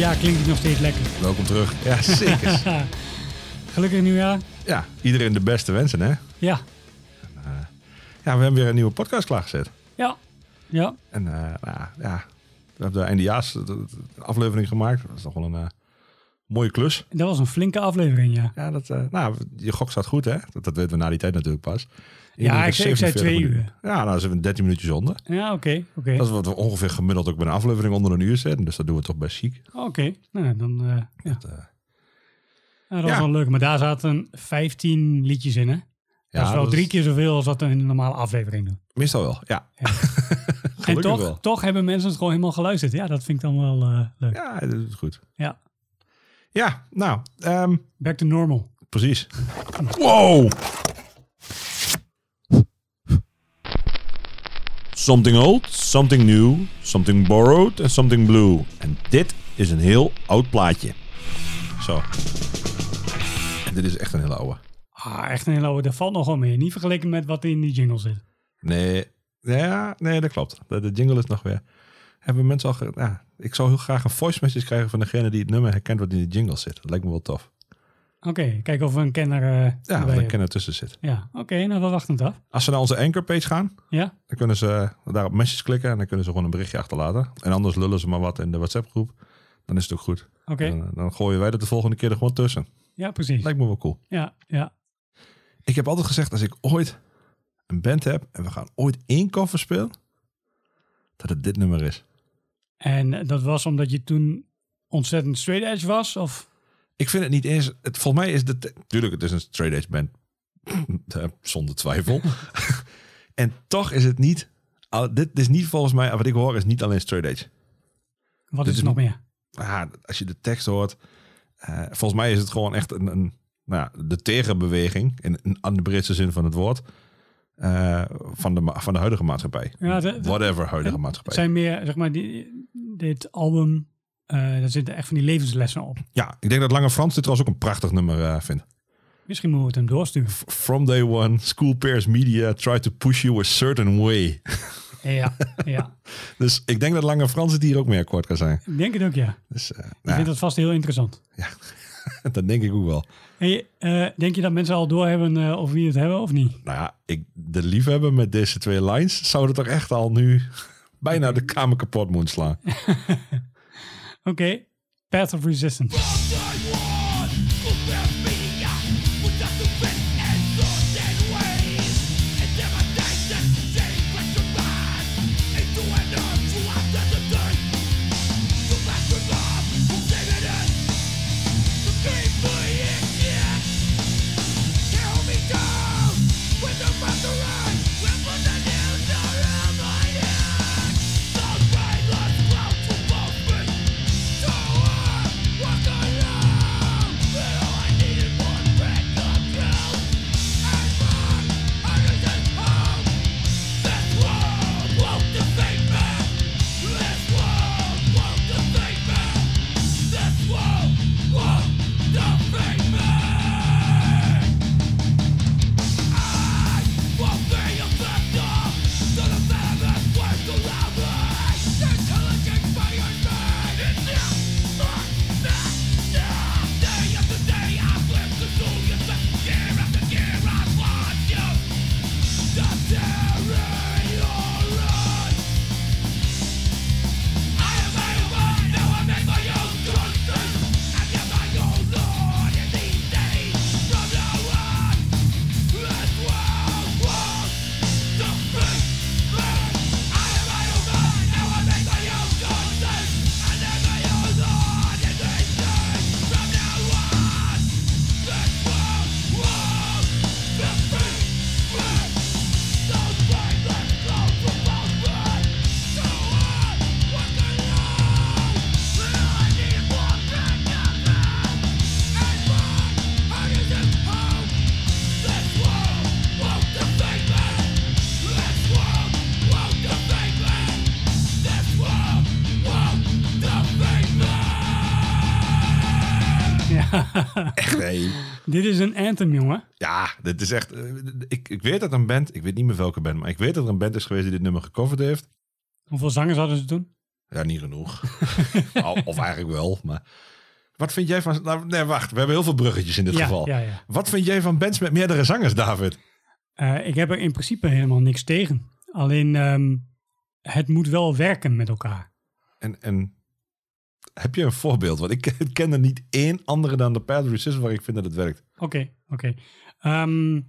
Ja, klinkt het nog steeds lekker. welkom terug. Ja, zeker. Gelukkig nieuwjaar. ja, iedereen de beste wensen, hè? Ja, Ja, we hebben weer een nieuwe podcast klaargezet. ja, ja. En eh, nou, ja, we hebben de eindejaars de- de- de aflevering gemaakt. Dat is nog wel een eh, mooie klus. Dat was een flinke aflevering, ja. Ja, dat, eh, nou, je gok staat goed, hè? Dat, dat weten we na die tijd natuurlijk pas. Ja, ik ik zei twee uur. Ja, nou, zijn we 13 minuutjes onder. Ja, oké, oké. Dat is wat we ongeveer gemiddeld ook bij een aflevering onder een uur zetten. Dus dat doen we toch best chic. Oké, nou dan, eh, ja. Dat, eh, Ja, dat was Ja. wel leuk. Maar daar zaten 15 liedjes in, hè? dat is wel dat drie keer zoveel als wat we in een normale aflevering doen. Meestal wel, ja. en Gelukkig toch, wel. toch hebben mensen het gewoon helemaal geluisterd. Ja, dat vind ik dan wel eh, leuk. Ja. Ja, dat is goed. Ja, nou, ehm, Back to normal. precies. Wow! Something old, something new, something borrowed en something blue. En dit is een heel oud plaatje. Zo. En dit is echt een hele oude. Ah, echt een hele oude. Dat valt nog wel mee. Niet vergeleken met wat in die jingle zit. Nee, ja, nee, dat klopt. De, de jingle is nog weer. Hebben mensen al. Ge, ja, ik zou heel graag een voice message krijgen van degene die het nummer herkent wat in de jingle zit. Dat lijkt me wel tof. Oké, kijken of we een kenner eh Ja, of een kenner tussen zit. Ja, oké, nou we wachten het af. Als ze naar onze Anchor page gaan, Ja, dan kunnen ze daar op message klikken en dan kunnen ze gewoon een berichtje achterlaten. En anders lullen ze maar wat in de WhatsApp groep. Dan is het ook goed. oké. Dan, dan gooien wij dat de volgende keer er gewoon tussen. Ja, precies. Lijkt me wel cool. Ja, ja. Ik heb altijd gezegd, als ik ooit een band heb en we gaan ooit één cover spelen, dat het dit nummer is. En dat was omdat je toen ontzettend straight edge was? Of? Ik vind het niet eens. Het, volgens mij is het. Tuurlijk, het is een straight edge band. Zonder twijfel. en toch is het niet. Dit is niet volgens mij. Wat ik hoor is niet alleen straight edge. Wat Dit is er nog meer? Ah, als je de tekst hoort. eh, volgens mij is het gewoon echt een. een nou ja, de tegenbeweging. In, in aan de breedste zin van het woord. eh, van, de, van de huidige maatschappij. Ja, de- de- Whatever huidige Het maatschappij. zijn meer, zeg maar, die, dit album, daar zitten echt van die levenslessen op. Ja, ik denk dat Lange Frans dit trouwens ook een prachtig nummer eh, vindt. Misschien moeten we het hem doorsturen. From day one, school peers media try to push you a certain way. Ja, ja. Dus ik denk dat Lange Frans het hier ook mee akkoord kan zijn. Ik denk het ook, ja. Dus eh, Ik nou, vind dat vast heel interessant. dat denk ik ook wel. Hey, eh, denk je dat mensen al doorhebben eh of wie het hebben of niet? Nou ja, ik, de liefhebber met deze twee lines zouden toch echt al nu bijna de kamer kapot moeten slaan. Oké, Path of Resistance. Dit is een anthem, jongen. Ja, dit is echt... eh, Ik, ik weet dat een band, ik weet niet meer welke band, maar ik weet dat er een band is geweest die dit nummer gecoverd heeft. Hoeveel zangers hadden ze toen? Ja, niet genoeg. Of eigenlijk wel, maar... Wat vind jij van... Nou, nee, wacht. We hebben heel veel bruggetjes in dit ja, geval. ja, ja. Wat vind jij van bands met meerdere zangers, David? Eh, ik heb er in principe helemaal niks tegen. Alleen ehm, het moet wel werken met elkaar. En, en heb je een voorbeeld? Want ik ken er niet één andere dan de Path Resistance waar ik vind dat het werkt. Oké, oké. Ehm,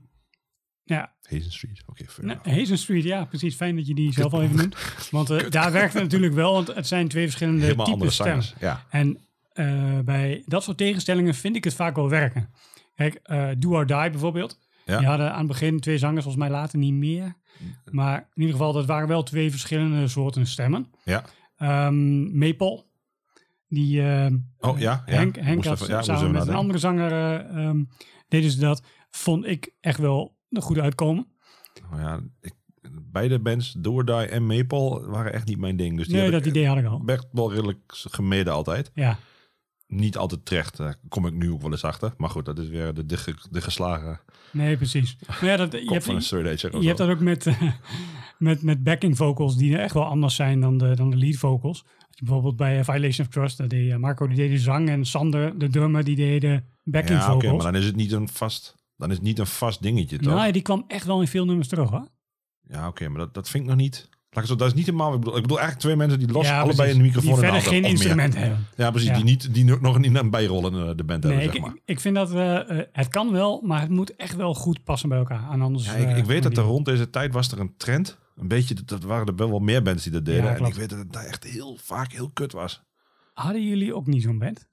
ja, Hazen Street. Oké, nou. Hazen Street, ja, precies. Fijn dat je die zelf al even noemt. Want eh, daar werkt het natuurlijk wel, want het zijn twee verschillende Helemaal andere types stemmen. Ja. En eh, bij dat soort tegenstellingen vind ik het vaak wel werken. Kijk, eh Do or Die bijvoorbeeld. Ja. Die hadden aan het begin twee zangers, volgens mij later niet meer. Maar in ieder geval, dat waren wel twee verschillende soorten stemmen. Ja. Ehm Maple, die ehm, Oh ja, ja. Henk, Henk had even- ja, samen met een andere zanger eh, ehm, deden ze dat. Vond ik echt wel goed uitkomen. Oh ja, ik, beide bands, Do or Die en Maple, waren echt niet mijn ding. Dus die nee, dat ik idee had ik al. echt wel redelijk gemeden altijd. Ja, Niet altijd terecht, daar kom ik nu ook wel eens achter. Maar goed, dat is weer de, de, ge- de geslagen nee, precies. Maar ja, dat, je, hebt, van een je hebt dat ook met, eh, met, met backing vocals die echt wel anders zijn dan de, dan de lead vocals. Bijvoorbeeld bij eh, Violation of Trust, daar deed eh, Marco die deed de zang en Sander, de drummer, die deed de backing Ja, oké, maar dan is het niet een vast, dan is het niet een vast dingetje, toch? nou, die kwam echt wel in veel nummers terug, hoor. Ja, oké, maar dat, dat vind ik nog niet. Laat ik zo, dat is niet helemaal. Ik bedoel, ik bedoel eigenlijk twee mensen die los ja, allebei in de microfoon Die en verder de geen meer. instrument hebben. Ja, precies. Ja. Die, niet, die nog niet aan bijrollen eh, de band Nee, hebben, ik, zeg maar. ik, vind dat het kan wel, maar het moet echt wel goed passen bij elkaar. En anders, Ja, ik, ik weet dat er rond deze tijd was er een trend. Een beetje, dat- waren er wel wel meer bands die dat deden. Ja, en ik weet dat het daar echt heel vaak heel kut was. Hadden jullie ook niet zo'n band?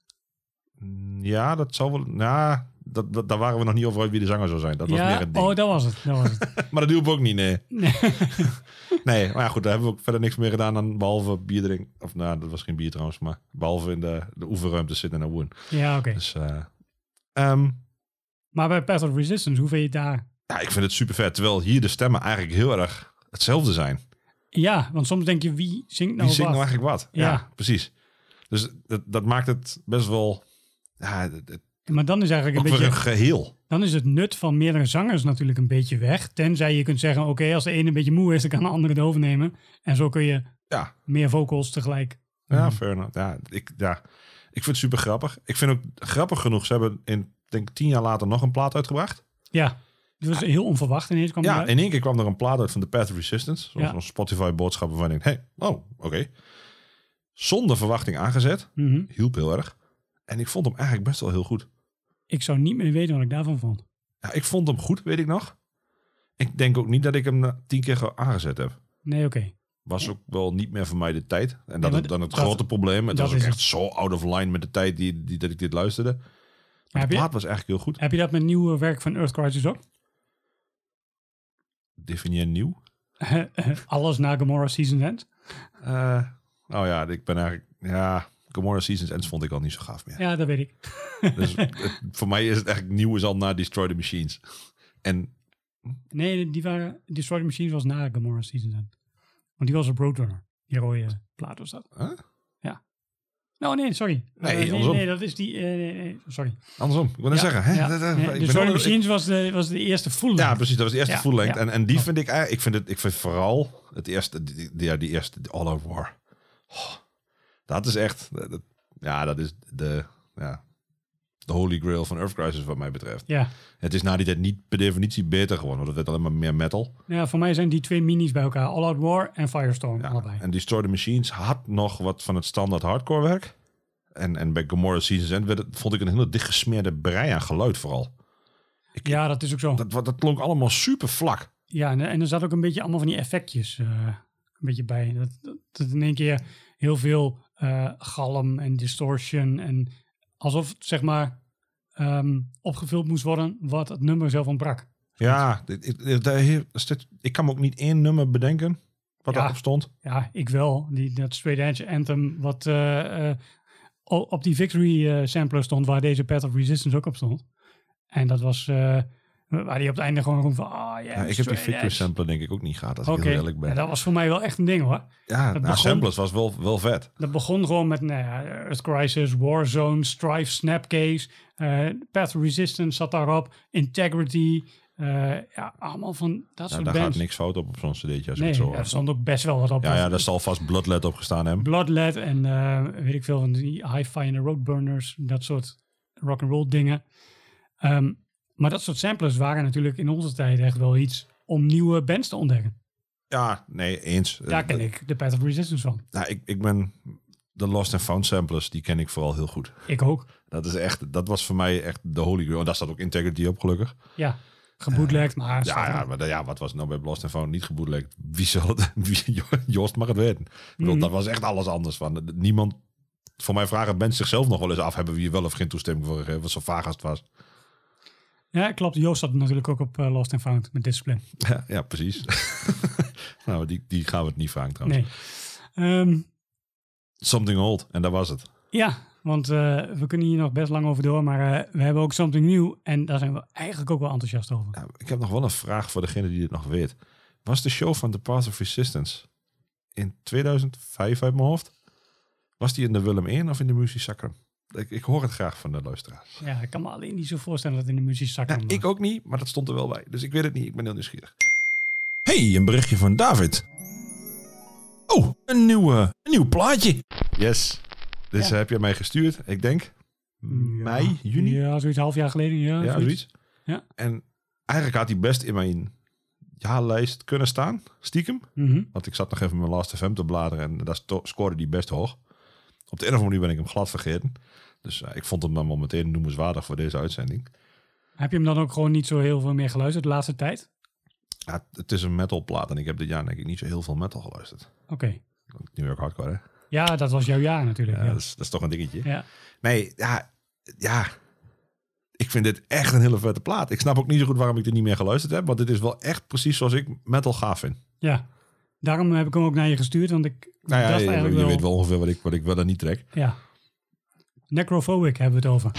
Mm, Ja, dat zou wel. Ja, dat, dat, daar waren we nog niet over uit wie de zanger zou zijn. Dat was meer ja, het ding. oh, dat was het. Dat was het. Maar dat we ook niet, nee. Nee. Nee, maar ja, goed, daar hebben we ook verder niks meer gedaan dan behalve bier drinken. Of nou, dat was geen bier trouwens, maar behalve in de, de oefenruimte zitten en woon. ja, oké. Dus, eh, ehm, Maar bij Path of Resistance, hoe vind je het daar? ja, ik vind het super vet. Terwijl hier de stemmen eigenlijk heel erg hetzelfde zijn. Ja, want soms denk je, wie zingt nou Wie zingt nou eigenlijk wat? Ja, Ja. precies. Dus dat, dat maakt het best wel... Ja, het, Maar dan is eigenlijk een weer een beetje, geheel. dan is het nut van meerdere zangers natuurlijk een beetje weg. Tenzij je kunt zeggen, oké, als de ene een beetje moe is, dan kan de andere het overnemen. En zo kun je Ja, meer vocals tegelijk. ja fair enough. Ja ik, ja, ik vind het super grappig. Ik vind ook grappig genoeg, ze hebben in, denk tien jaar later nog een plaat uitgebracht. Ja, het was heel onverwacht ineens kwam Ja, in één keer kwam er een plaat uit van The Path of Resistance. Zoals Ja. een Spotify boodschap waarvan ik denk, hey, oh, oké. Zonder verwachting aangezet. Mhm. Hielp heel erg. En ik vond hem eigenlijk best wel heel goed. Ik zou niet meer weten wat ik daarvan vond. Ja, ik vond hem goed, weet ik nog. Ik denk ook niet dat ik hem tien keer ge- aangezet heb. Nee, oké. Was ook wel niet meer voor mij de tijd. En dat is dan het dat- grote probleem. Het was ook echt het. zo out of line met de tijd die, die, dat ik dit luisterde. Maar je- plaat was eigenlijk heel goed. Heb je dat met nieuwe werk van Earth Crisis ook? Definieer nieuw. Alles na Gomorrah Season End? Eh nou ja, ik ben eigenlijk... Ja, Gomorrah Seasons Ends vond ik al niet zo gaaf meer. Ja, dat weet ik. Dus het- voor mij is het eigenlijk nieuw is al na Destroy the Machines. En Nee, die waren, Destroy the Machines was na Gomorrah Season End. Want die was op Roadrunner. Die rode plaat was dat. Huh? Nou, nee, sorry. Nee, nee, dat is die... eh, nee, sorry. andersom, ik wil net Ja, zeggen. Hè? ja, Dat- Machines was de, was de eerste full Ja, precies. Dat was de eerste Ja, full length. En, en die vind ik eigenlijk... Ik vind, het, ik vind vooral het eerste... Die, die- ja, die eerste All Out War. Oh, dat is echt... dat- ja, dat is de... Ja, de holy grail van Earth Crisis wat mij betreft. Ja. Het is na die tijd niet per definitie beter geworden. Want het werd alleen maar meer metal. ja, voor mij zijn die twee minis bij elkaar. All Out War en Firestorm, Ja, allebei. En Destroy the Machines had nog wat van het standaard hardcore werk. En, en bij Gomorrah Seasons End werd het, vond ik een hele dichtgesmeerde brei aan geluid vooral. Ja, dat is ook zo. Dat, dat klonk allemaal super vlak. Ja, en, en er zat ook een beetje allemaal van die effectjes eh, een beetje bij. Dat, dat, dat in één keer heel veel eh, galm en distortion. En alsof zeg maar ehm, opgevuld moest worden wat het nummer zelf ontbrak. Ja, ik kan me ook niet één nummer bedenken wat Ja. erop stond. Ja, ik wel. Die, dat Straight Edge Anthem wat eh, eh, op die Victory eh, sampler stond waar deze Path of Resistance ook op stond. En dat was waar die op het einde gewoon roept van, ah ja, Ja, ik heb die Victory Edge. sampler denk ik ook niet gehad, als ik heel eerlijk ben. Ja, dat was voor mij wel echt een ding hoor. ja, dat nou, begon- was wel, wel vet. Dat begon gewoon met nou ja, Earth Crisis, Warzone, Strife, Snapcase, eh Path Resistance zat daarop, Integrity, Eh, ja, allemaal van dat Nou, soort daar gaat niks fout op op zo'n cd'tje als nee, het zo er stond ook best wel wat op. Ja, ja, daar zal vast Bloodlet op gestaan hebben. Bloodlet en eh, weet ik veel van die Hi-Fi en de Roadburners, dat soort rock and roll dingen. Ehm, maar dat soort samplers waren natuurlijk in onze tijd echt wel iets om nieuwe bands te ontdekken. Ja, nee, eens. Daar Eh, ken ik de Path of Resistance van. Nou, ik, ik ben de Lost and Found samplers, die ken ik vooral heel goed. Ik ook. Dat is echt, dat was voor mij echt de holy grail. En daar staat ook Integrity op, gelukkig. Ja, gebootlegd, maar... Ja, ja, maar ja, wat was nou bij Lost and Found niet gebootlegd? Wie zal het? Wie, Joost mag het weten. Ik bedoel, Mhm. Dat was echt alles anders. Van, niemand, voor mij vragen mensen zichzelf nog wel eens af, hebben we hier wel of geen toestemming voor gegeven? Wat zo vaag als het was. Ja, klopt. Joost zat natuurlijk ook op eh, Lost and Found met Discipline. Ja, ja precies. nou, die, die gaan we het niet vragen trouwens. Nee. Ehm, Something old. En dat was het. ja, want eh, we kunnen hier nog best lang over door, maar eh, we hebben ook something nieuw. En daar zijn we eigenlijk ook wel enthousiast over. Ja, ik heb nog wel een vraag voor degene die het nog weet. Was de show van The Path of Resistance in 2005 uit mijn hoofd? Was die in de Willem 1 of in de Muziek Sacrum? Ik, ik hoor het graag van de luisteraars. Ja, ik kan me alleen niet zo voorstellen dat het in de muziek zak Ja, ik ook niet, maar dat stond er wel bij. Dus ik weet het niet. Ik ben heel nieuwsgierig. Hey, een berichtje van David. Oh, een nieuw, eh, een nieuw plaatje. Yes. Dus Ja. eh, heb je mij gestuurd, ik denk mei, juni. Ja, zoiets half jaar geleden. Ja, Ja, zoiets. Ja. En eigenlijk had hij best in mijn ja-lijst kunnen staan, stiekem. Mhm. Want ik zat nog even mijn Last FM te bladeren en daar scoorde die best hoog. Op de een of andere manier ben ik hem glad vergeten. Dus eh, ik vond hem dan wel meteen noemenswaardig voor deze uitzending. Heb je hem dan ook gewoon niet zo heel veel meer geluisterd de laatste tijd? Ja, het is een metalplaat en ik heb dit jaar denk ik niet zo heel veel metal geluisterd. Oké. New York Hardcore, hè? Ja, dat was jouw jaar natuurlijk. Ja, Ja, Dat, is, dat is toch een dingetje. ja. Nee, ja, ja. Ik vind dit echt een hele vette plaat. Ik snap ook niet zo goed waarom ik er niet meer geluisterd heb. Want dit is wel echt precies zoals ik metal gaaf vind. ja. Daarom heb ik hem ook naar je gestuurd, want ik Nou ja, dacht je, eigenlijk je wel... weet wel ongeveer wat ik, wat ik wel en niet trek. Ja. Necrophobic hebben we het over.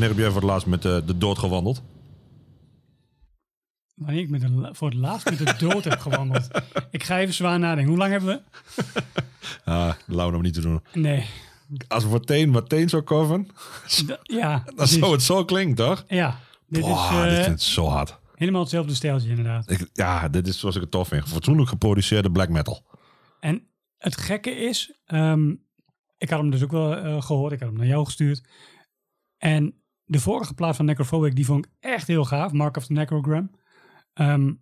Wanneer heb jij voor het laatst met de, de dood gewandeld? Wanneer ik met de, voor het laatst met de dood heb gewandeld. Ik ga even zwaar nadenken. Hoe lang hebben we? Ah, Lau nog niet te doen. Nee. Als we meteen, meteen zo coveren, D- ja. dan precies. zou het zo klinkt, toch? Ja. Dit Boah, is eh, dit vind ik zo hard. helemaal hetzelfde stijltje inderdaad. Ik, ja, dit is zoals ik het tof vind. Fatsoenlijk geproduceerde black metal. En het gekke is, ehm, ik had hem dus ook wel eh, gehoord. Ik had hem naar jou gestuurd. En de vorige plaat van Necrophobic, die vond ik echt heel gaaf. Mark of the Necrogram. Ehm,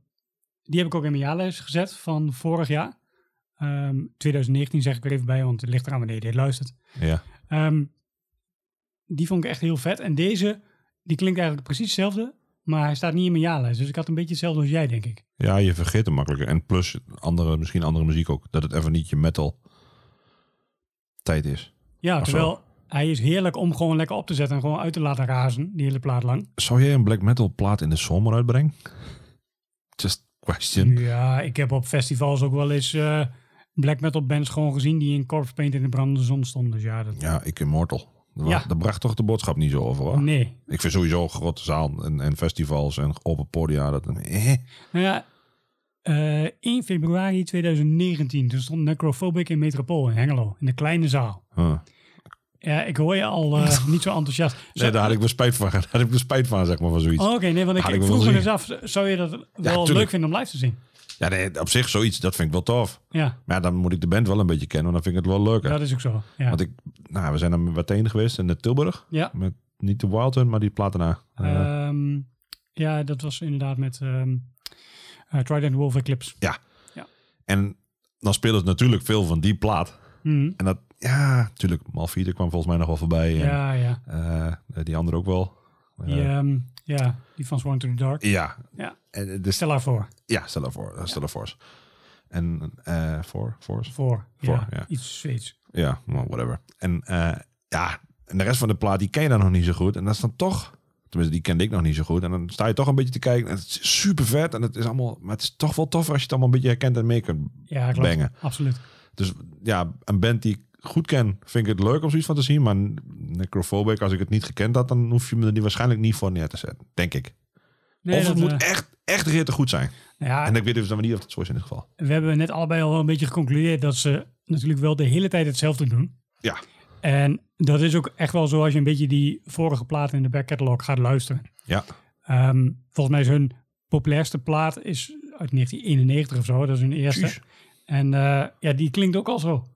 die heb ik ook in mijn jaarlijst gezet van vorig jaar. Ehm, 2019 zeg ik er even bij, want het ligt eraan wanneer je dit luistert. Ja. Ehm, die vond ik echt heel vet. En deze, die klinkt eigenlijk precies hetzelfde. Maar hij staat niet in mijn jaarlijst. Dus ik had een beetje hetzelfde als jij, denk ik. ja, je vergeet hem makkelijker. En plus andere, misschien andere muziek ook. Dat het even niet je metal tijd is. Ja, terwijl hij is heerlijk om gewoon lekker op te zetten en gewoon uit te laten razen, die hele plaat lang. Zou jij een black metal plaat in de zomer uitbrengen? Just question. Ja, ik heb op festivals ook wel eens eh, black metal bands gewoon gezien die in corpse paint in de brandende zon stonden. Dus ja, dat, Ja, ik Immortal. Dat, Ja. dat bracht toch de boodschap niet zo over, hoor. nee. Ik vind sowieso grote zaal en, en festivals en open podia. Dat, eh. Nou ja, eh 1 februari 2019, toen stond Necrophobic in Metropool in Hengelo, in de kleine zaal. Huh. Ja, ik hoor je al eh, niet zo enthousiast. Zo- Nee, daar had ik weer spijt van. Daar had ik weer spijt van, zeg maar, van zoiets. Oh, Oké, nee, want ik, ik vroeg me eens af, zou je dat wel leuk vinden om live te zien? Ja, nee, op zich zoiets, dat vind ik wel tof. Ja, Maar ja, dan moet ik de band wel een beetje kennen, want dan vind ik het wel leuker. dat is ook zo. Ja, Want ik, nou, we zijn er meteen geweest in de Tilburg. ja. Met niet de Wild Hunt, maar die plaat daarna. Eh, Ehm, ja, dat was inderdaad met ehm eh, Trident Wolf Eclipse. en dan speelde het natuurlijk veel van die plaat. Mhm. En dat, ja, natuurlijk, Malfide kwam volgens mij nog wel voorbij. En, Ja, ja. eh, die andere ook wel. Eh, Die, ehm, ja, die van Sworn to the Dark. ja. Ja. En, eh, dus, Stel haar voor. ja, stel ervoor. eh, Stel ervoor. En eh voor, Force? Voor. Voor, ja. Iets Zweeds. Ja, well, whatever. En eh, ja, en de rest van de plaat, die ken je dan nog niet zo goed. En dat is dan toch, tenminste, die kende ik nog niet zo goed. En dan sta je toch een beetje te kijken. En het is super vet. En het is allemaal, maar het is toch wel tof als je het allemaal een beetje herkent en mee kunt Ja, klopt. bangen. Absoluut. Dus ja, een band die goed ken, vind ik het leuk om zoiets van te zien. Maar Necrophobic, als ik het niet gekend had, dan hoef je me er waarschijnlijk niet voor neer te zetten. Denk ik. Nee, of het moet eh, echt, echt rittig goed zijn. ja, En ik weet dus dan niet of het zo is in dit geval. we hebben net allebei al wel een beetje geconcludeerd dat ze natuurlijk wel de hele tijd hetzelfde doen. Ja. En dat is ook echt wel zo als je een beetje die vorige platen in de back catalog gaat luisteren. Ja. Ehm, volgens mij is hun populairste plaat is uit 1991 of zo. Dat is hun eerste. En eh, ja, die klinkt ook al zo.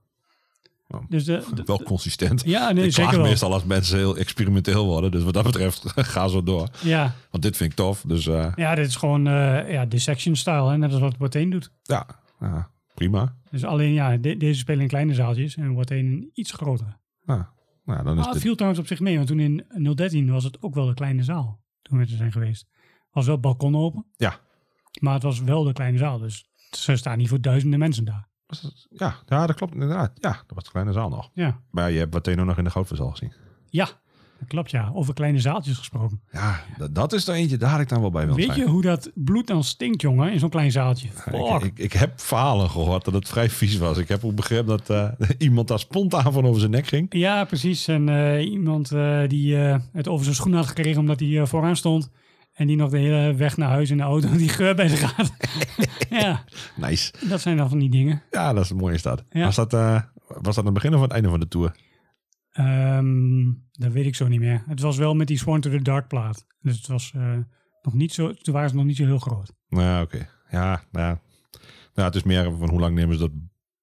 Oh. Dus de, de- Wel consistent. ja, nee, ik zeker wel. meestal als mensen heel experimenteel worden. Dus wat dat betreft, ga zo door. Ja, Want dit vind ik tof. Dus eh, ja, dit is gewoon eh ja, dissection style, hè, net als wat Wateen doet. ja, ja, prima. Dus alleen, ja, de- deze spelen in kleine zaaltjes en Wateen in iets grotere. Nou, nou, dan is Ah, dit... viel trouwens op zich mee, want toen in 013 was het ook wel de kleine zaal. Toen we er zijn geweest. was wel het balkon open. Ja. Maar het was wel de kleine zaal, dus ze staan niet voor duizenden mensen daar. Ja, ja, dat klopt inderdaad. Ja, dat was de kleine zaal nog. Ja, Maar je hebt Wateno nog in de Goudverzaal gezien. ja dat klopt ja. Over kleine zaaltjes gesproken. Ja, dat, dat is er eentje, daar had ik dan wel bij willen Weet zijn. je hoe dat bloed dan stinkt, jongen, in zo'n klein zaaltje? Ja, ik, ik, ik heb verhalen gehoord dat het vrij vies was. Ik heb ook begrepen dat eh, iemand daar spontaan van over zijn nek ging. Ja, precies. En eh, iemand eh, die het over zijn schoen had gekregen omdat hij vooraan stond. En die nog de hele weg naar huis in de auto die geur bij zich had. ja, Nice. dat zijn dan van die dingen. Ja, dat is een mooie stad. Ja. Was, dat, eh, was dat aan het begin of aan het einde van de tour? Ehm, dat weet ik zo niet meer. Het was wel met die Sworn to the Dark plaat. Dus het was eh, nog niet zo, toen waren ze nog niet zo heel groot. Nou, ja, oké. Ja, nou ja. Nou, het is meer van hoe lang nemen ze dat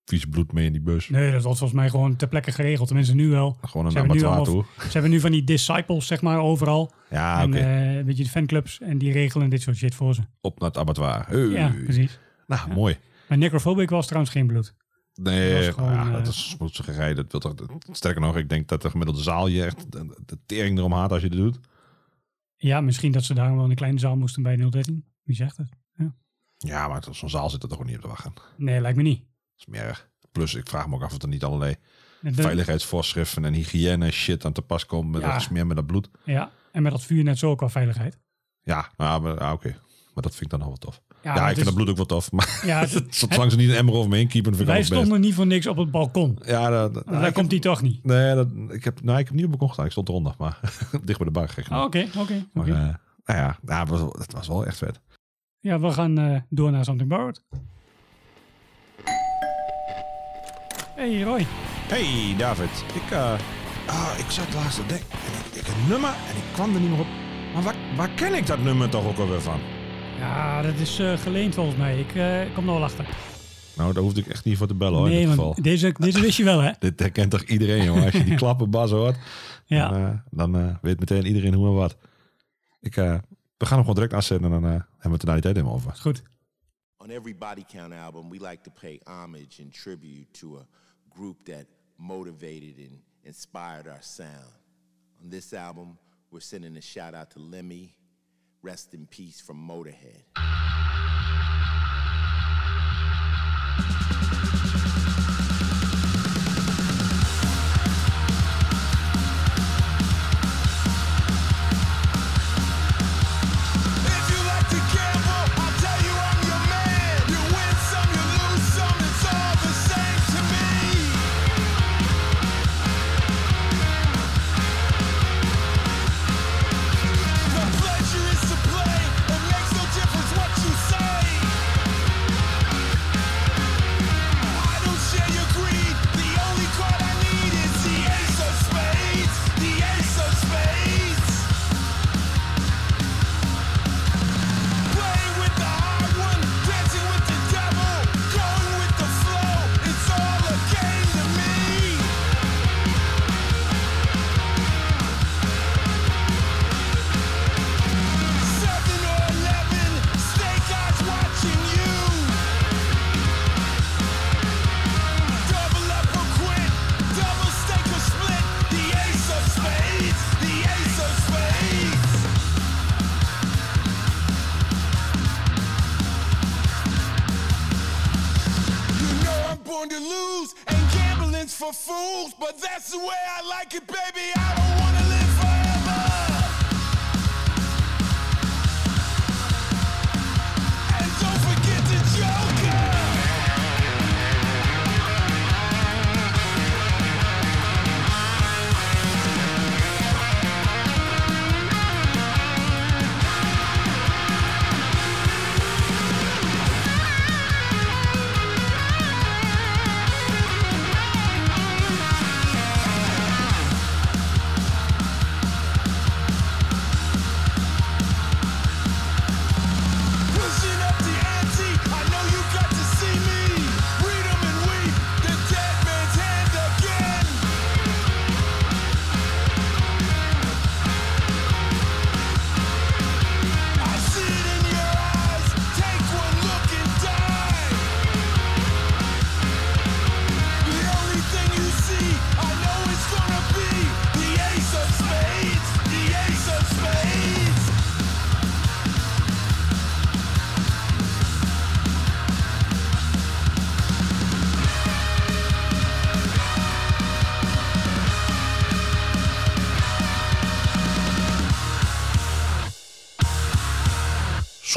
vies bloed mee in die bus. Nee, dat was volgens mij gewoon ter plekke geregeld. Tenminste nu wel. Gewoon een abattoir toe. Ze hebben nu van die disciples, zeg maar, overal. Ja, en oké. eh, een beetje de fanclubs. En die regelen dit soort shit voor ze. Op naar het abattoir. Hey. Ja, precies. Nou, mooi. Maar Necrophobic was trouwens geen bloed. Nee, Dat gewoon, ja, eh, dat is smoetserij. Dat wil toch, dat- sterker nog, ik denk dat de gemiddelde zaal je echt de, de tering erom haat als je dit doet. Ja, misschien dat ze daarom wel een kleine zaal moesten bij 013. Wie zegt het? Ja, maar zo'n zaal zit er toch niet op te wachten. Dat Nee, lijkt me niet. Is meer erg. Plus, ik vraag me ook af of er niet allerlei de- veiligheidsvoorschriften en hygiëne shit aan te pas komen met Ja. dat gesmeer met dat bloed. Ja, en met dat vuur net zo qua veiligheid. Ja, nou, maar, ah, oké. Maar dat vind ik dan nog wel tof. Ja, ik vind dat bloed ook wel tof. Maar Ja, het- zolang ze niet een emmer over me heen keepen, vind ik wij best. stonden niet voor niks op het balkon. Ja, dat, dat- Daar komt hij toch niet. Nee, dat, ik, heb, nou, ik heb niet op balkon. Ik stond eronder, maar dicht bij de bar. Oh. Oké, oké. Maar eh, nou ja, ja het, was, wel- het was wel echt vet. Ja, we gaan eh, door naar Something Borrowed. Hey Roy. Hey David, ik, eh, ah, ik zat laatst te denken. En ik, ik een nummer en ik kwam er niet meer op. Maar waar, waar ken ik dat nummer toch ook alweer van? Ja, dat is eh, geleend volgens mij. Ik eh, kom er wel achter. Nou, daar hoefde ik echt niet voor te bellen hoor, in nee, dit want geval. deze, deze wist je wel, hè? Dit herkent toch iedereen, jongen? Als je die klappenbas hoort, Ja. dan, eh, dan eh, weet meteen iedereen hoe en wat. Ik, eh, we gaan hem gewoon direct afzetten en dan eh, hebben we het er na die tijd helemaal over. Is goed. On every Body Count album, we like to pay homage and tribute to a group that motivated and inspired our sound. On this album, we're sending a shout out to Lemmy. Rest in peace from Motorhead. Let's!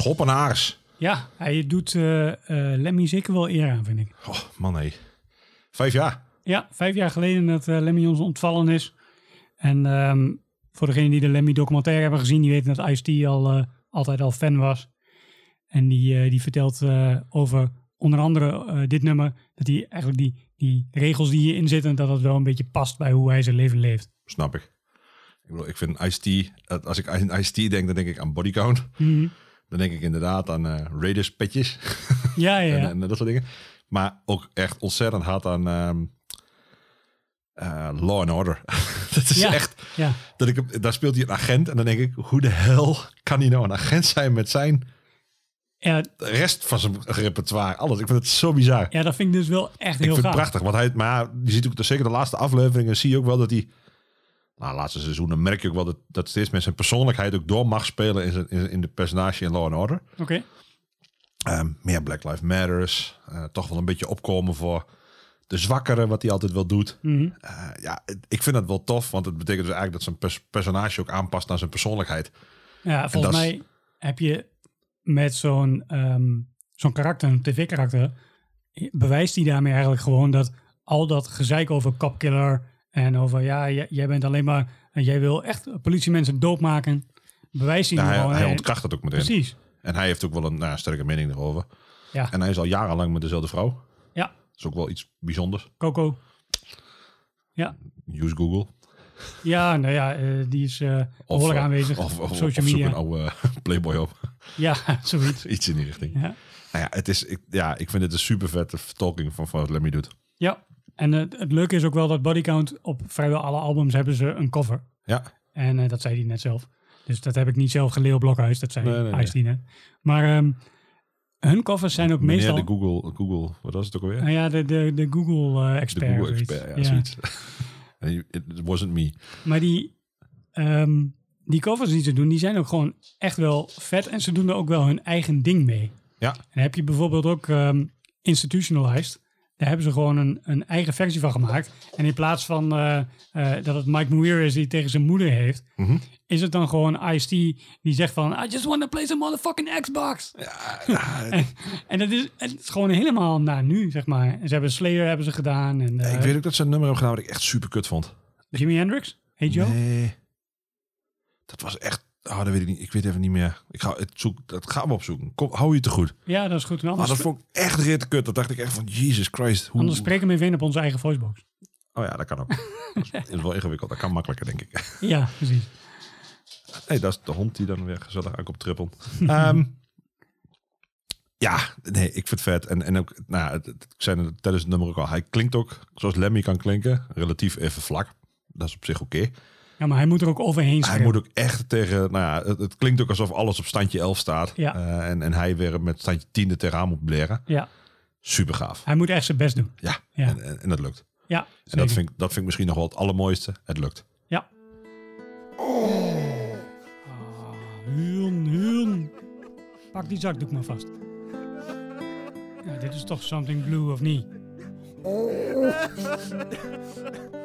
Schoppenaars. Ja, hij doet eh, eh, Lemmy zeker wel eer aan, vind ik. Oh, man hé. Vijf jaar. Ja, vijf jaar geleden dat eh, Lemmy ons ontvallen is. En ehm, voor degenen die de Lemmy documentaire hebben gezien, die weten dat Ice-T al, altijd al fan was. En die, die vertelt over onder andere dit nummer, dat hij eigenlijk die, die regels die hierin zitten, dat dat wel een beetje past bij hoe hij zijn leven leeft. Snap ik. Ik, bedoel, ik vind Ice-T, als ik aan Ice-T denk, dan denk ik aan bodycount. Mhm. Dan denk ik inderdaad aan eh Raiders petjes Ja, ja, en, dat soort dingen. Maar ook echt ontzettend hard aan ehm, eh, Law and Order. dat is ja, echt, ja. dat ik, daar speelt hij een agent en dan denk ik, hoe de hel kan hij nou een agent zijn met zijn Ja, de rest van zijn repertoire, alles. Ik vind het zo bizar. ja, dat vind ik dus wel echt ik heel vind het gaaf. prachtig, want hij, maar je ziet ook, zeker de laatste afleveringen, zie je ook wel dat hij, nou, laatste seizoenen merk je ook wel dat, dat steeds meer zijn persoonlijkheid ook door mag spelen in, zijn, in, in de personage in Law and Order. Oké, Ehm, meer Black Lives Matters, eh, toch wel een beetje opkomen voor de zwakkeren, wat hij altijd wel doet. Mhm. Eh, ja, ik vind dat wel tof, want het betekent dus eigenlijk dat zijn pers- personage ook aanpast naar zijn persoonlijkheid. ja, volgens is- mij heb je met zo'n ehm, zo'n karakter, een tv-karakter, bewijst hij daarmee eigenlijk gewoon dat al dat gezeik over copkiller en over ja, jij bent alleen maar, en jij wil echt politiemensen doodmaken, bewijst hij Ja, nu hij, gewoon. hij ontkracht het ook meteen. Precies. En hij heeft ook wel een nou, sterke mening erover. Ja. En hij is al jarenlang met dezelfde vrouw. Ja, Dat is ook wel iets bijzonders. Coco. Ja, Use Google. ja nou ja, eh, die is eh behoorlijk eh, aanwezig Of, of, op social of zoek media. een oude Playboy op. Ja, zoiets. Iets in die richting. Ja. Nou ja, het is, ik, ja, ik vind het een super vette vertolking van, van wat Lemmy doet. ja. En het, het leuke is ook wel dat Bodycount op vrijwel alle albums hebben ze een cover. Ja, En eh, dat zei hij net zelf. Dus dat heb ik niet zelf geleerd op Blokhuis. Dat zei Nee, nee, nee. Ice-T net. Maar ehm, hun covers zijn ook meneer meestal... de Google, Google, wat was het ook alweer? Nou ja, de, de, de de Google-expert. Google expert, ja, zoiets. It wasn't me. Maar die, ehm, die covers die ze doen, die zijn ook gewoon echt wel vet. En ze doen er ook wel hun eigen ding mee. Ja, En dan heb je bijvoorbeeld ook ehm, Institutionalized. Daar hebben ze gewoon een, een eigen versie van gemaakt. En in plaats van eh, eh, dat het Mike Muir is die tegen zijn moeder heeft, Mhm. is het dan gewoon Ice-T die zegt van I just want to play some motherfucking Xbox. en, en dat is, het is gewoon helemaal naar nu, zeg maar. En ze hebben Slayer hebben ze gedaan. En, eh, ik weet ook dat ze een nummer hebben gedaan wat ik echt super kut vond. Jimi Hendrix? Hey Joe? Nee. Dat was echt... Oh, dat weet ik niet. Ik weet even niet meer. Ik ga het zoek, dat gaan we opzoeken. Kom, hou je te goed. Ja, dat is goed. Maar Anders, dat vond ik echt rit kut. Dat dacht ik echt van, Jesus Christ. Hoe, anders spreken we even in op onze eigen voicebox. Oh ja, dat kan ook. dat is wel ingewikkeld. Dat kan makkelijker, denk ik. Ja, precies. Nee, dat is de hond die dan weer gezellig aankomt trippelen. Ehm, ja, nee, ik vind het vet. En, en ook, nou, het, het- ik zei het tijdens het nummer ook al. Hij klinkt ook zoals Lemmy kan klinken. Relatief even vlak. Dat is op zich oké. Ja, maar hij moet er ook overheen Hij schreeuwen. moet ook echt tegen, nou ja, het, het klinkt ook alsof alles op standje 11 staat. Ja. Eh, en, en hij weer met standje 10 er tegenaan moet bleren. Ja, Super gaaf. hij moet echt zijn best doen. Ja, Ja. En, en, en dat lukt. Ja, En zeker. dat vind, ik, dat vind ik misschien nog wel het allermooiste. Het lukt. Ja. Ah, Huun, huun. Pak die zakdoek maar vast. Ja, dit is toch something blue of niet?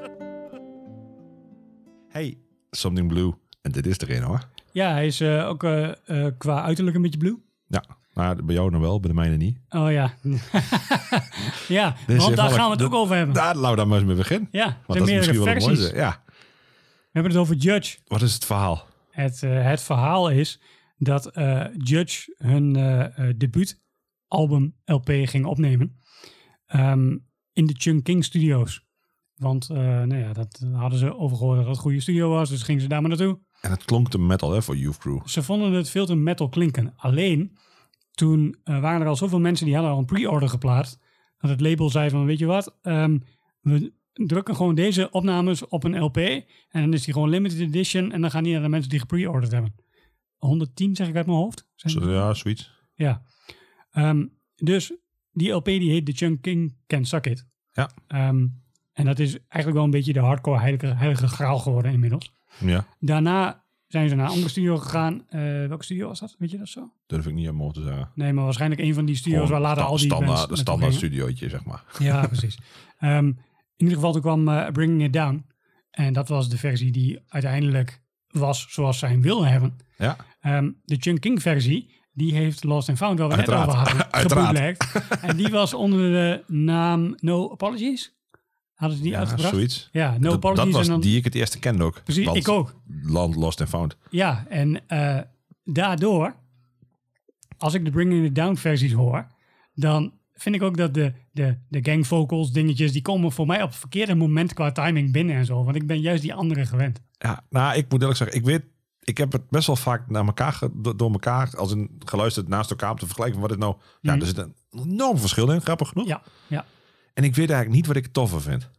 Hey, Something Blue. En dit is er een hoor. Ja, hij is eh, ook eh, eh, qua uiterlijk een beetje blue. Ja, nou, bij jou nog wel, bij de mijne niet. Oh ja. ja, want daar gaan we het ook over hebben. Daar, laten we daar maar eens mee beginnen. Ja, Want zijn dat is misschien wel versies. mooiste. Ja, We hebben het over Judge. wat is het verhaal? Het, het verhaal is dat Judge hun debuutalbum LP ging opnemen ehm, in de Chung King Studios. Want eh, nou ja, dat hadden ze overgehoord dat het een goede studio was, dus gingen ze daar maar naartoe. En het klonk te metal hè, voor Youth Crew. Ze vonden het veel te metal klinken. Alleen, toen eh, waren er al zoveel mensen die hadden al een pre-order geplaatst, dat het label zei van, weet je wat, ehm, we drukken gewoon deze opnames op een LP en dan is die gewoon limited edition en dan gaan die naar de mensen die gepre-orderd hebben. 110 zeg ik uit mijn hoofd. Zijn ja, zoiets. ja. Ehm, dus die LP die heet The Chunk King Can Suck It. Ja. Ehm, en dat is eigenlijk wel een beetje de hardcore heilige, heilige graal geworden inmiddels. Ja, Daarna zijn ze naar een andere studio gegaan. Eh, welke studio was dat? Weet je dat zo? durf ik niet aan mogen te zeggen. Nee, maar waarschijnlijk een van die studio's Gewoon waar later al die standaard, Een naartoe standaard studiootje, zeg maar. Ja, precies. Ehm, in ieder geval toen kwam eh, Bringing It Down. En dat was de versie die uiteindelijk was zoals zij hem wilden hebben. Ja, Ehm, de Chunk King versie, die heeft Lost and Found, waar we net over hadden, en die was onder de naam No Apologies. Hadden ze die ja uitgebracht? zoiets. Ja, No dat, was dan, die ik het eerste kende ook. Precies, Land- ik ook. Land Lost and Found. Ja, en eh, daardoor, als ik de Bringing It Down versies hoor, dan vind ik ook dat de, de, de gang vocals dingetjes, die komen voor mij op het verkeerde moment qua timing binnen en zo. Want ik ben juist die andere gewend. Ja, nou, ik moet eerlijk zeggen, ik weet, ik heb het best wel vaak naar elkaar, door elkaar, als een geluisterd naast elkaar om te vergelijken. Wat is nou, ja, Mhm. er zit een enorm verschil in, grappig genoeg. Ja, ja. En ik weet eigenlijk niet wat ik toffer vind.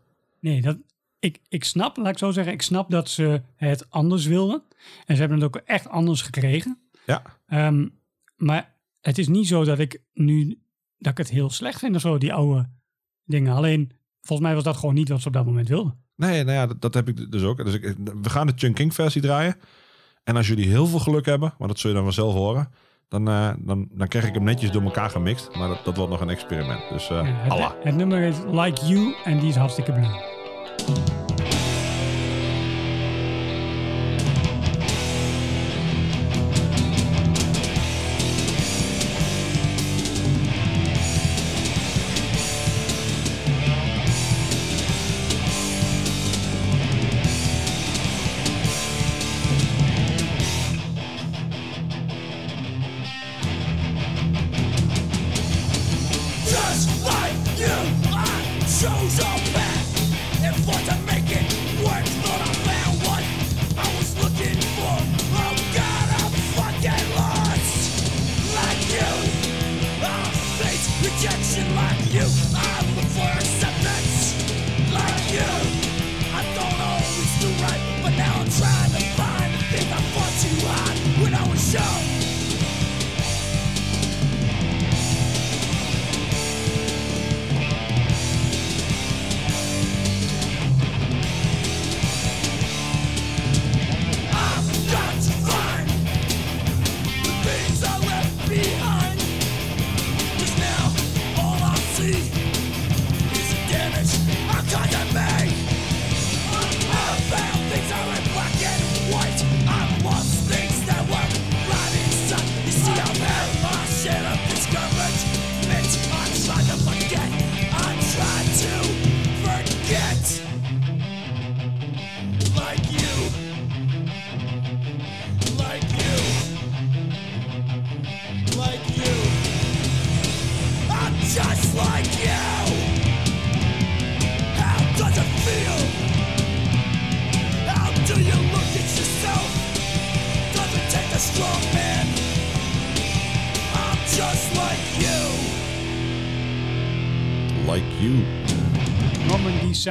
Nee, dat, ik, ik snap, laat ik zo zeggen, ik snap dat ze het anders wilden. En ze hebben het ook echt anders gekregen. Ja, Ehm, maar het is niet zo dat ik nu, dat ik het heel slecht vind of zo, die oude dingen. Alleen, volgens mij was dat gewoon niet wat ze op dat moment wilden. nee, nou ja, dat, dat heb ik dus ook. Dus ik, we gaan de Chunking versie draaien. En als jullie heel veel geluk hebben, maar dat zul je dan wel zelf horen, dan, eh, dan, dan krijg ik hem netjes door elkaar gemixt. Maar dat, dat wordt nog een experiment. Dus Ja, het, Allah. het nummer is Like You en die is hartstikke blauw.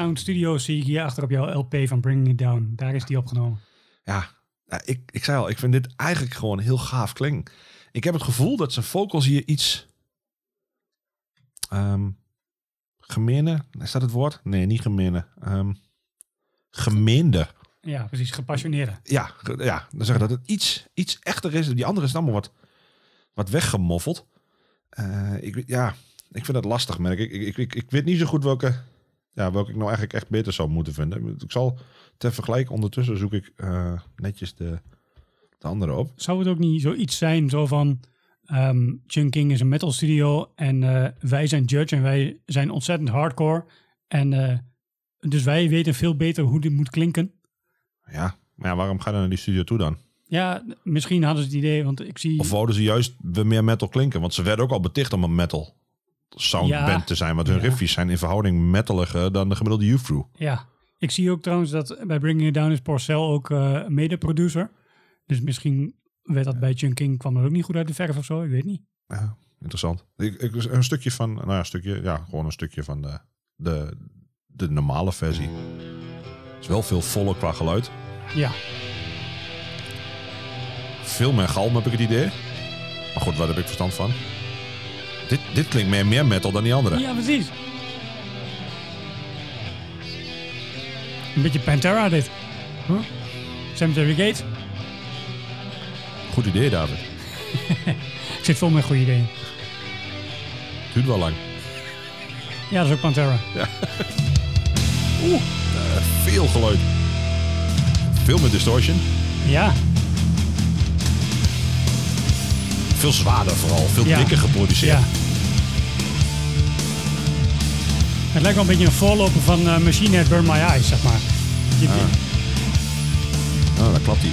Sound Studio zie ik hier achter op jouw LP van Bringing It Down. Daar is die opgenomen. Ja, nou, ik, ik zei al, ik vind dit eigenlijk gewoon heel gaaf klinken. Ik heb het gevoel dat zijn vocals hier iets... gemene, is dat het woord? Nee, niet gemene. Ehm gemeende. Ja, precies. Gepassioneerde. Ja, ja, dan zeggen dat het iets, iets echter is. Die andere is allemaal wat, wat weggemoffeld. Eh, ik, ja, ik vind dat lastig, merk ik. Ik, ik, ik. ik weet niet zo goed welke, ja, welke ik nou eigenlijk echt beter zou moeten vinden. Ik zal ter vergelijk ondertussen zoek ik eh, netjes de, de andere op. Zou het ook niet zoiets zijn, zo van... ehm Chunking is een metal studio en eh, wij zijn Judge en wij zijn ontzettend hardcore. En eh, dus wij weten veel beter hoe dit moet klinken. Ja, maar ja, waarom gaan we naar die studio toe dan? Ja, misschien hadden ze het idee, want ik zie... Of wouden ze juist weer meer metal klinken? Want ze werden ook al beticht om een metal soundband Ja. te zijn. Want hun Ja. riffjes zijn in verhouding metaliger dan de gemiddelde youth crew. Ja, ik zie ook trouwens dat bij Bringing It Down is Porcel ook eh mede-producer. Dus misschien werd dat bij Chunking, kwam er ook niet goed uit de verf of zo, ik weet niet. Ja, interessant. Ik, ik, een stukje van, nou ja, een stukje, ja, gewoon een stukje van de, de, de normale versie. Het is wel veel voller qua geluid. Ja, Veel meer galm heb ik het idee. Maar goed, waar heb ik verstand van? Dit, dit klinkt meer, meer metal dan die andere. ja precies. Een beetje Pantera dit. Huh? Cemetery Gate. Goed idee, David. Ik zit vol met goede ideeën. Duurt wel lang. Ja, dat is ook Pantera. Eh, veel geluid. Veel meer distortion. Ja, Veel zwaarder vooral. Veel Ja. dikker geproduceerd. ja. Het lijkt wel een beetje een voorloper van eh, Machine Head Burn My Eyes, zeg maar. Je- Oh, daar klapt hij.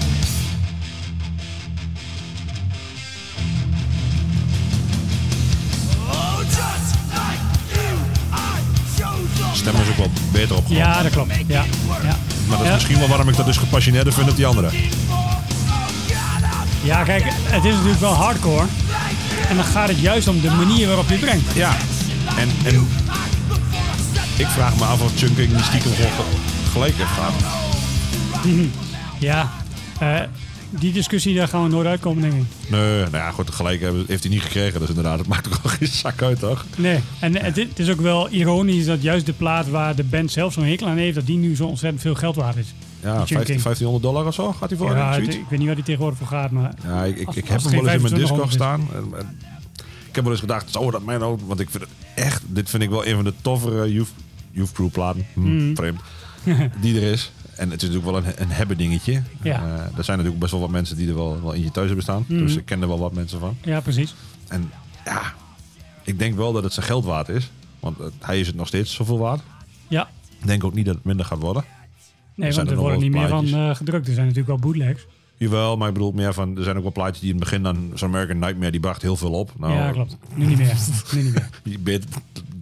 Chose Stem is ook wel beter opgenomen. Ja, dat klopt. Ja, ja. Maar dat is Ja. misschien wel waarom ik dat dus gepassioneerder vind dan die andere. Ja, kijk, het is natuurlijk wel hardcore. En dan gaat het juist om de manier waarop je het brengt. Ja. En, en ik vraag me af of Chunking die stiekem gelijk heeft gehad. Ja, eh, die discussie, daar gaan we nooit uitkomen, denk ik. Nee, nou ja, goed, gelijk hebben- heeft hij niet gekregen. Dus inderdaad, het maakt ook wel geen zak uit, toch? Nee, en het, het is ook wel ironisch dat juist de plaat waar de band zelf zo'n hekel aan heeft, dat die nu zo ontzettend veel geld waard is. Ja, Die 15, Chunking. 1500 dollar of zo gaat hij voor. Ja, ik weet niet waar die tegenwoordig voor gaat, maar Ja, ik, ik, Als- ik als heb hem wel eens in mijn Discord 2500 staan. En- en Ik heb wel eens gedacht, zou dat mij nou... Want ik vind het echt... Dit vind ik wel een van de toffere Youth, youth Crew platen. Hm, Mm. Vreemd. die er is. En het is natuurlijk wel een, een hebben dingetje. Ja. Eh, er zijn natuurlijk best wel wat mensen die er wel, wel in je thuis hebben staan. Mhm. Dus ik ken er wel wat mensen van. ja, precies. En ja, ik denk wel dat het zijn geld waard is. Want eh, hij is het nog steeds zoveel waard. Ja, Ik denk ook niet dat het minder gaat worden. Nee, want er worden niet meer van eh, gedrukt. Er zijn natuurlijk wel bootlegs. Jawel, maar ik bedoel meer van... Er zijn ook wel plaatjes die in het begin dan... Zo'n American Nightmare, die bracht heel veel op. Nou, ja, klopt. Nu niet meer. nu niet meer. beter,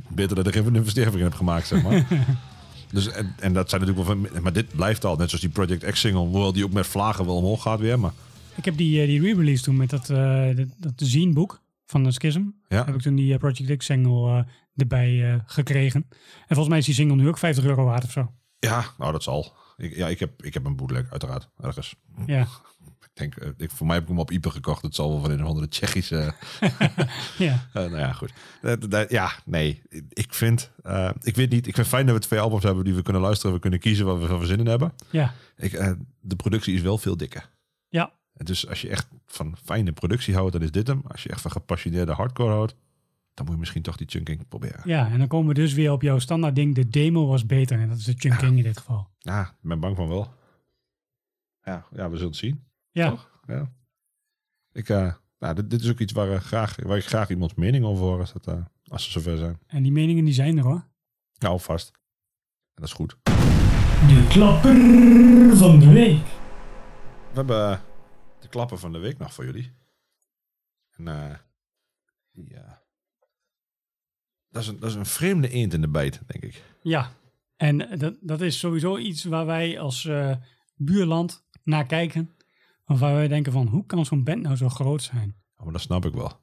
beter dat ik even een investering in heb gemaakt, zeg maar. dus, en, en dat zijn natuurlijk wel van... Maar dit blijft al. Net zoals die Project X single. Hoewel die ook met vlagen wel omhoog gaat weer. Maar Ik heb die, eh, die re-release toen met dat, eh dat, dat zine-boek van de Schism. ja, Heb ik toen die Project X single erbij gekregen. En volgens mij is die single nu ook 50 euro waard of zo. ja nou dat zal. Ik, ja, ik heb, ik heb een bootleg uiteraard. Ergens. Ja, Ik denk, eh, ik, voor mij heb ik hem op Ipe gekocht. Het zal wel van een of andere Tsjechische... ja. Eh, nou ja, goed. Dat- dat- ja, nee. Ik vind... eh, ik weet niet. Ik vind het fijn dat we twee albums hebben die we kunnen luisteren. We kunnen kiezen wat we van zin in hebben. ja. Ik, eh, de productie is wel veel dikker. Ja, Dus als je echt van fijne productie houdt, dan is dit hem. Als je echt van gepassioneerde hardcore houdt, dan moet je misschien toch die chunking proberen. ja, en dan komen we dus weer op jouw standaard ding. De demo was beter. En dat is de Chunking in dit geval. Ja, ik ben bang van wel. Ja, ja we zullen het zien. Ja, Toch? Ja. Ik, eh, nou, dit, dit is ook iets waar, eh, graag, waar ik graag iemands mening over hoor, als, dat, eh, als ze zover zijn. en die meningen die zijn er hoor. Nou, vast. En dat is goed. De klapper van de week. We hebben de klappen van de week nog voor jullie. En eh, dat, is een, dat is een vreemde eend in de bijt, denk ik. Ja, en dat, dat is sowieso iets waar wij als eh, buurland naar kijken. Of waar wij denken van, hoe kan zo'n band nou zo groot zijn? Oh, maar dat snap ik wel.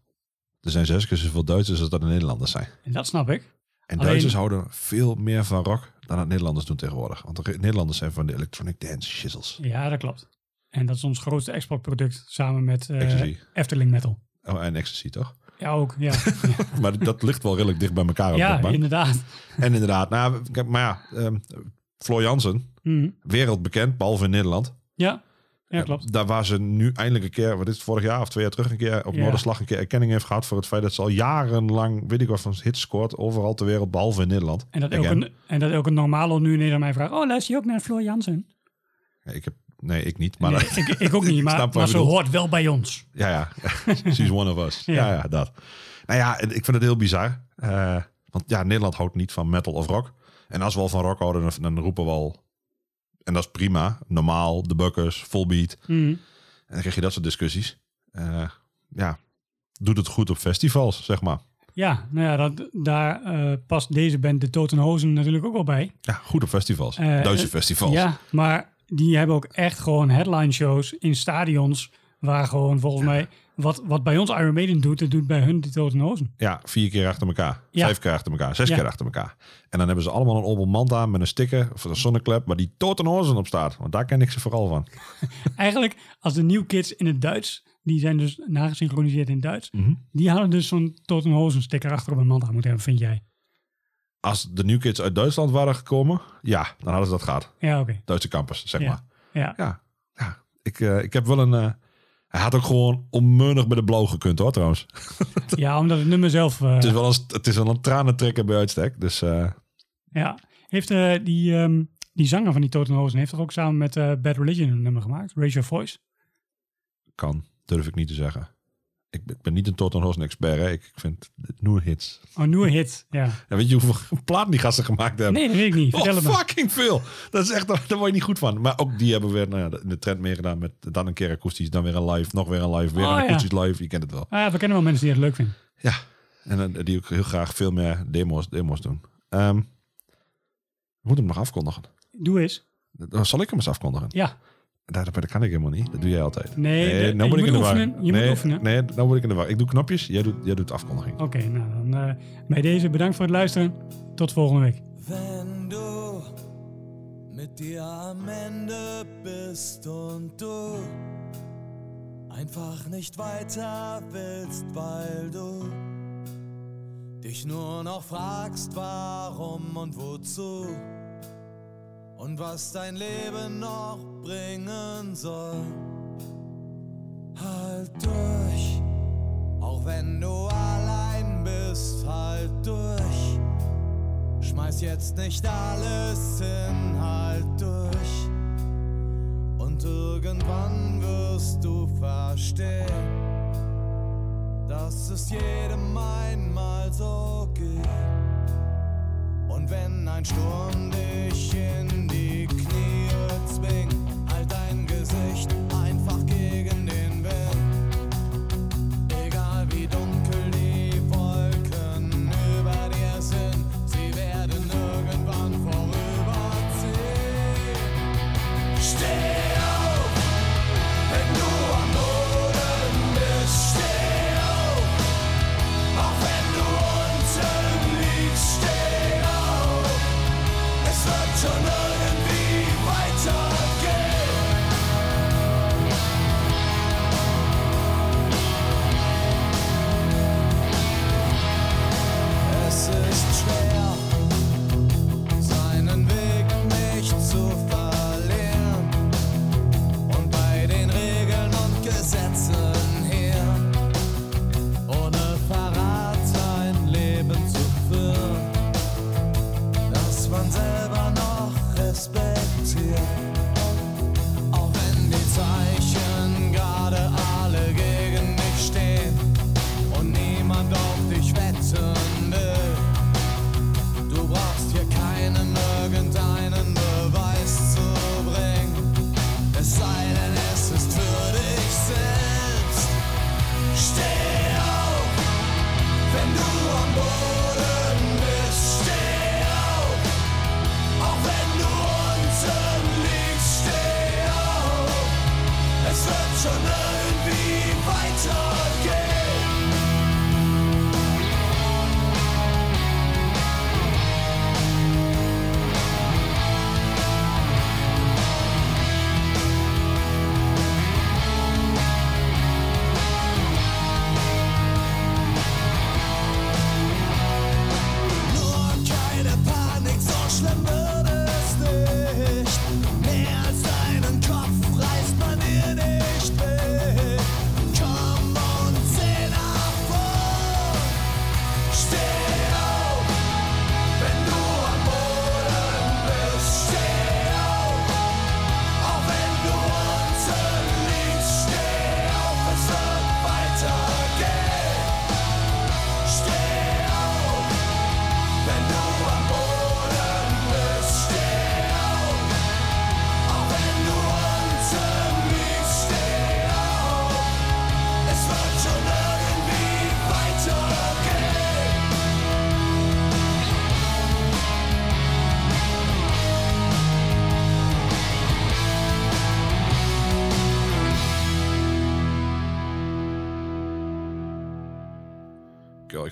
Er zijn zes keer zoveel Duitsers als dat er Nederlanders zijn. En dat snap ik. En Alleen- Duitsers houden veel meer van rock dan het Nederlanders doen tegenwoordig. Want de Nederlanders zijn van de electronic dance shizzles. Ja, dat klopt. En dat is ons grootste exportproduct samen met Ecstasy. Efteling Metal. Oh, en ecstasy, toch? Ja, ook. Ja, Maar dat ligt wel redelijk dicht bij elkaar op ja inderdaad. En inderdaad, nou, maar ja, ehm Floor Jansen, Mhm. wereldbekend, behalve in Nederland. Ja, ja, klopt. Daar waar ze nu eindelijk een keer, wat is het, vorig jaar of twee jaar terug, een keer op Ja. Noorderslag een keer erkenning heeft gehad voor het feit dat ze al jarenlang, weet ik wat, van hits scoort overal ter wereld, behalve in Nederland. En dat, Again. ook een, en dat ook een normalo nu ineens aan mij vraagt, oh, luister je ook naar Floor Jansen? Ja, ik heb, nee, ik niet, maar Nee, ik, ik ook niet, maar, ze hoort wel bij ons. Ja, ja. She's one of us. ja. Ja. ja, dat. Nou ja, ik vind het heel bizar. Eh, want ja, Nederland houdt niet van metal of rock. En als we al van rock houden, dan, dan roepen we al... En dat is prima. Normaal, de bukkers, full beat. Mhm. En dan krijg je dat soort discussies. Eh, ja, doet het goed op festivals, zeg maar. Ja, nou ja, dat, daar eh, past deze band, de Totenhozen, natuurlijk ook wel bij. Ja, goed op festivals. Duitse festivals. Ja, maar die hebben ook echt gewoon headline shows in stadions. Waar gewoon volgens mij, wat, wat bij ons Iron Maiden doet, dat doet bij hun de Totenhozen. Ja, vier keer achter elkaar. Ja. Vijf keer achter elkaar. Zes Ja. keer achter elkaar. En dan hebben ze allemaal een Opel Manta met een sticker of een zonneklep waar die Totenhozen op staat. Want daar ken ik ze vooral van. Eigenlijk, als de New Kids in het Duits, die zijn dus nagesynchroniseerd in het Duits, Mhm. die hadden dus zo'n Totenhozen sticker achter op hun mand aan moeten hebben, vind jij? Als de New Kids uit Duitsland waren gekomen, ja, dan hadden ze dat gehad. Ja, oké. Duitse campus, zeg Ja. maar. Ja. Ja, ja. Ik, eh, ik heb wel een... eh, hij had ook gewoon onmunnig bij de blauw gekund hoor, trouwens. ja, omdat het nummer zelf... eh, Het is wel een, het is wel een tranentrekker bij uitstek. Dus Ja, heeft eh, die, ehm, die zanger van die Totenhozen heeft toch ook samen met Bad Religion een nummer gemaakt? Raise Your Voice. kan, durf ik niet te zeggen. Ik ben, ik ben niet een Totenhosen expert. Hè. Ik, ik vind het nieuwe hits. Oh, nieuwe hit. Ja. Ja, weet je hoeveel platen die gasten gemaakt hebben? Nee, dat weet ik niet. Vertel Oh, me. fucking veel. Dat is echt, daar word je niet goed van. Maar ook die hebben weer nou ja, de- de trend meegedaan met dan een keer akoestisch, dan weer een live, nog weer een live, weer Oh, een ja. akoestisch live. Je kent het wel. Ah, ja, we kennen wel mensen die het leuk vinden. Ja, en eh, die ook heel graag veel meer demo's, demo's doen. Ehm we moeten hem nog afkondigen. Doe eens. Dan Zal ik hem eens afkondigen? Ja. Dat, dat kan ik helemaal niet. Dat doe jij altijd. Nee, de- nou word ik moet in de war. Je nee, moet oefenen. Nee, nou word ik in de war. Ik doe knopjes, jij doet, jij doet afkondiging. Oké, nou dan eh, bij deze bedankt voor het luisteren. Tot volgende week. Wenn du mit dir am Ende bist und du einfach nicht weiter willst, weil du dich nur noch fragst, warum und wozu und was dein Leben noch bringen soll. Halt durch, auch wenn du allein bist, halt durch. Schmeiß jetzt nicht alles hin, halt durch. Und irgendwann wirst du verstehen, dass es jedem einmal so geht. Wenn ein Sturm dich in die Knie zwingt, halt dein Gesicht slumber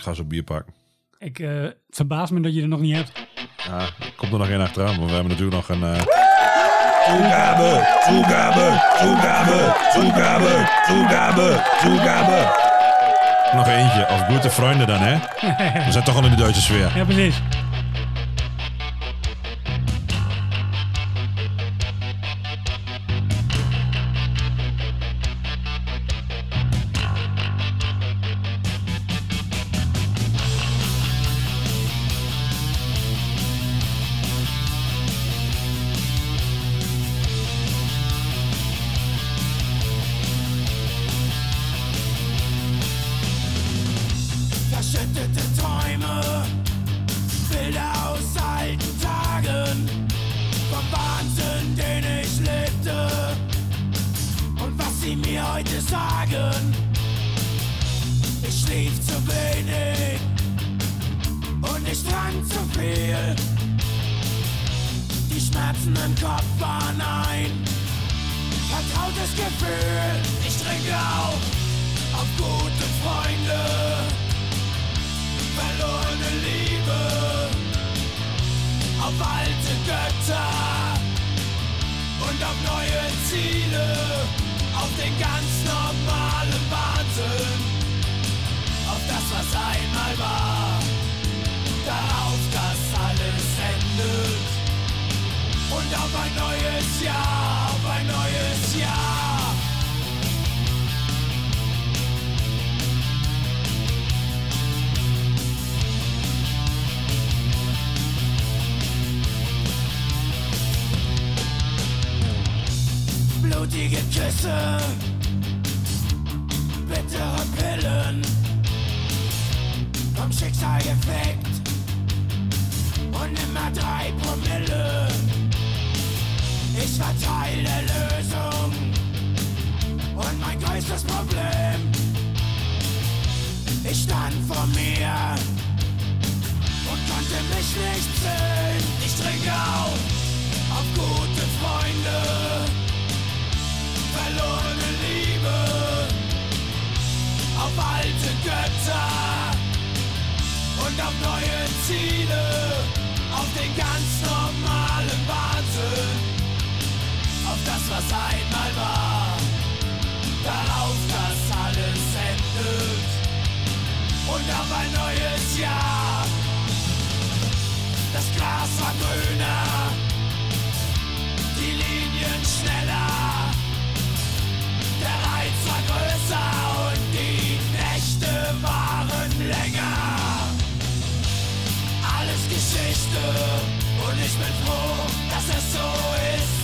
ga zo bier pakken. Ik eh, het verbaast me dat je er nog niet hebt. Ja, komt er nog één achteraan, maar we hebben natuurlijk nog een... eh, Toegabe, toegabe, toegabe, toegabe, toegabe, toegabe. Nog eentje, of goede vrienden dan, hè? We zijn toch al in de Duitse sfeer. Ja, precies. Bilder aus alten Tagen, vom Wahnsinn, den ich lebte und was sie mir heute sagen. Ich schlief zu wenig und ich trank zu viel. Die Schmerzen im Kopf waren ein vertrautes Gefühl. Ich trinke auf, auf gute Freunde verlorene Liebe auf alte Götter und auf neue Ziele, auf den ganz normalen Wahnsinn, auf das, was einmal war, darauf, dass alles endet und auf ein neues Jahr, auf ein neues Jahr. Blutige Küsse, bittere Pillen, vom Schicksal gefickt und immer drei Promille. Ich war Teil der Lösung. Und mein größtes Problem. Ich stand vor mir. Und konnte mich nicht sehen. Ich trinke auf, auf gute Freunde verlorene Liebe auf alte Götter und auf neue Ziele, auf den ganz normalen Wahnsinn, auf das, was einmal war, darauf, dass alles endet und auf ein neues Jahr. Das Glas war grüner, die Linien schneller. Größer und die Nächte waren länger. Alles Geschichte und ich bin froh, dass es so ist.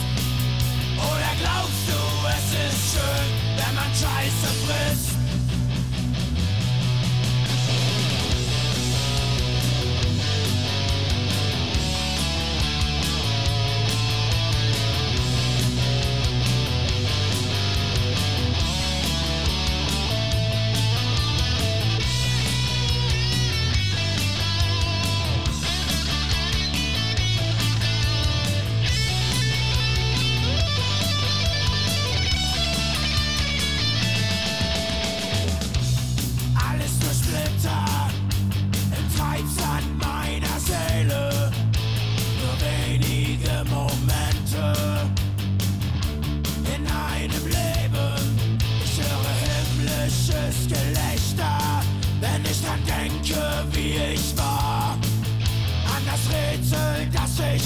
Oder glaubst du, es ist schön, wenn man Scheiße frisst?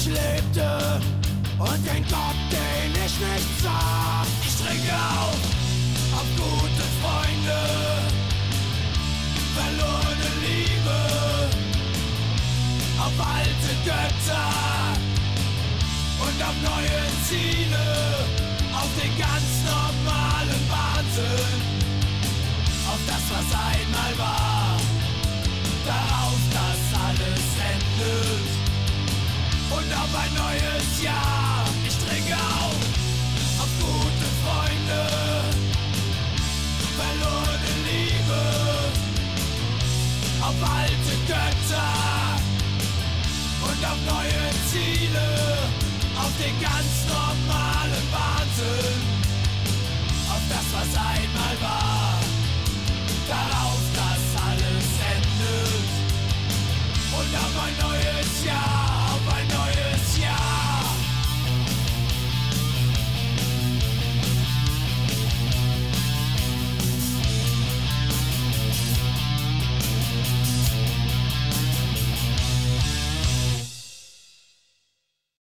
Lebte. Und den Gott, den ich nicht sah. Ich trinke auf, auf gute Freunde. Verlorene Liebe. Auf alte Götter. Und auf neue Ziele, auf den ganz normalen Wahnsinn, auf das, was einmal war, neues Jahr. Ich trinke auf, auf gute Freunde, verlorene Liebe auf alte Götter und auf neue Ziele, auf den ganz normalen Wahnsinn, auf das, was einmal.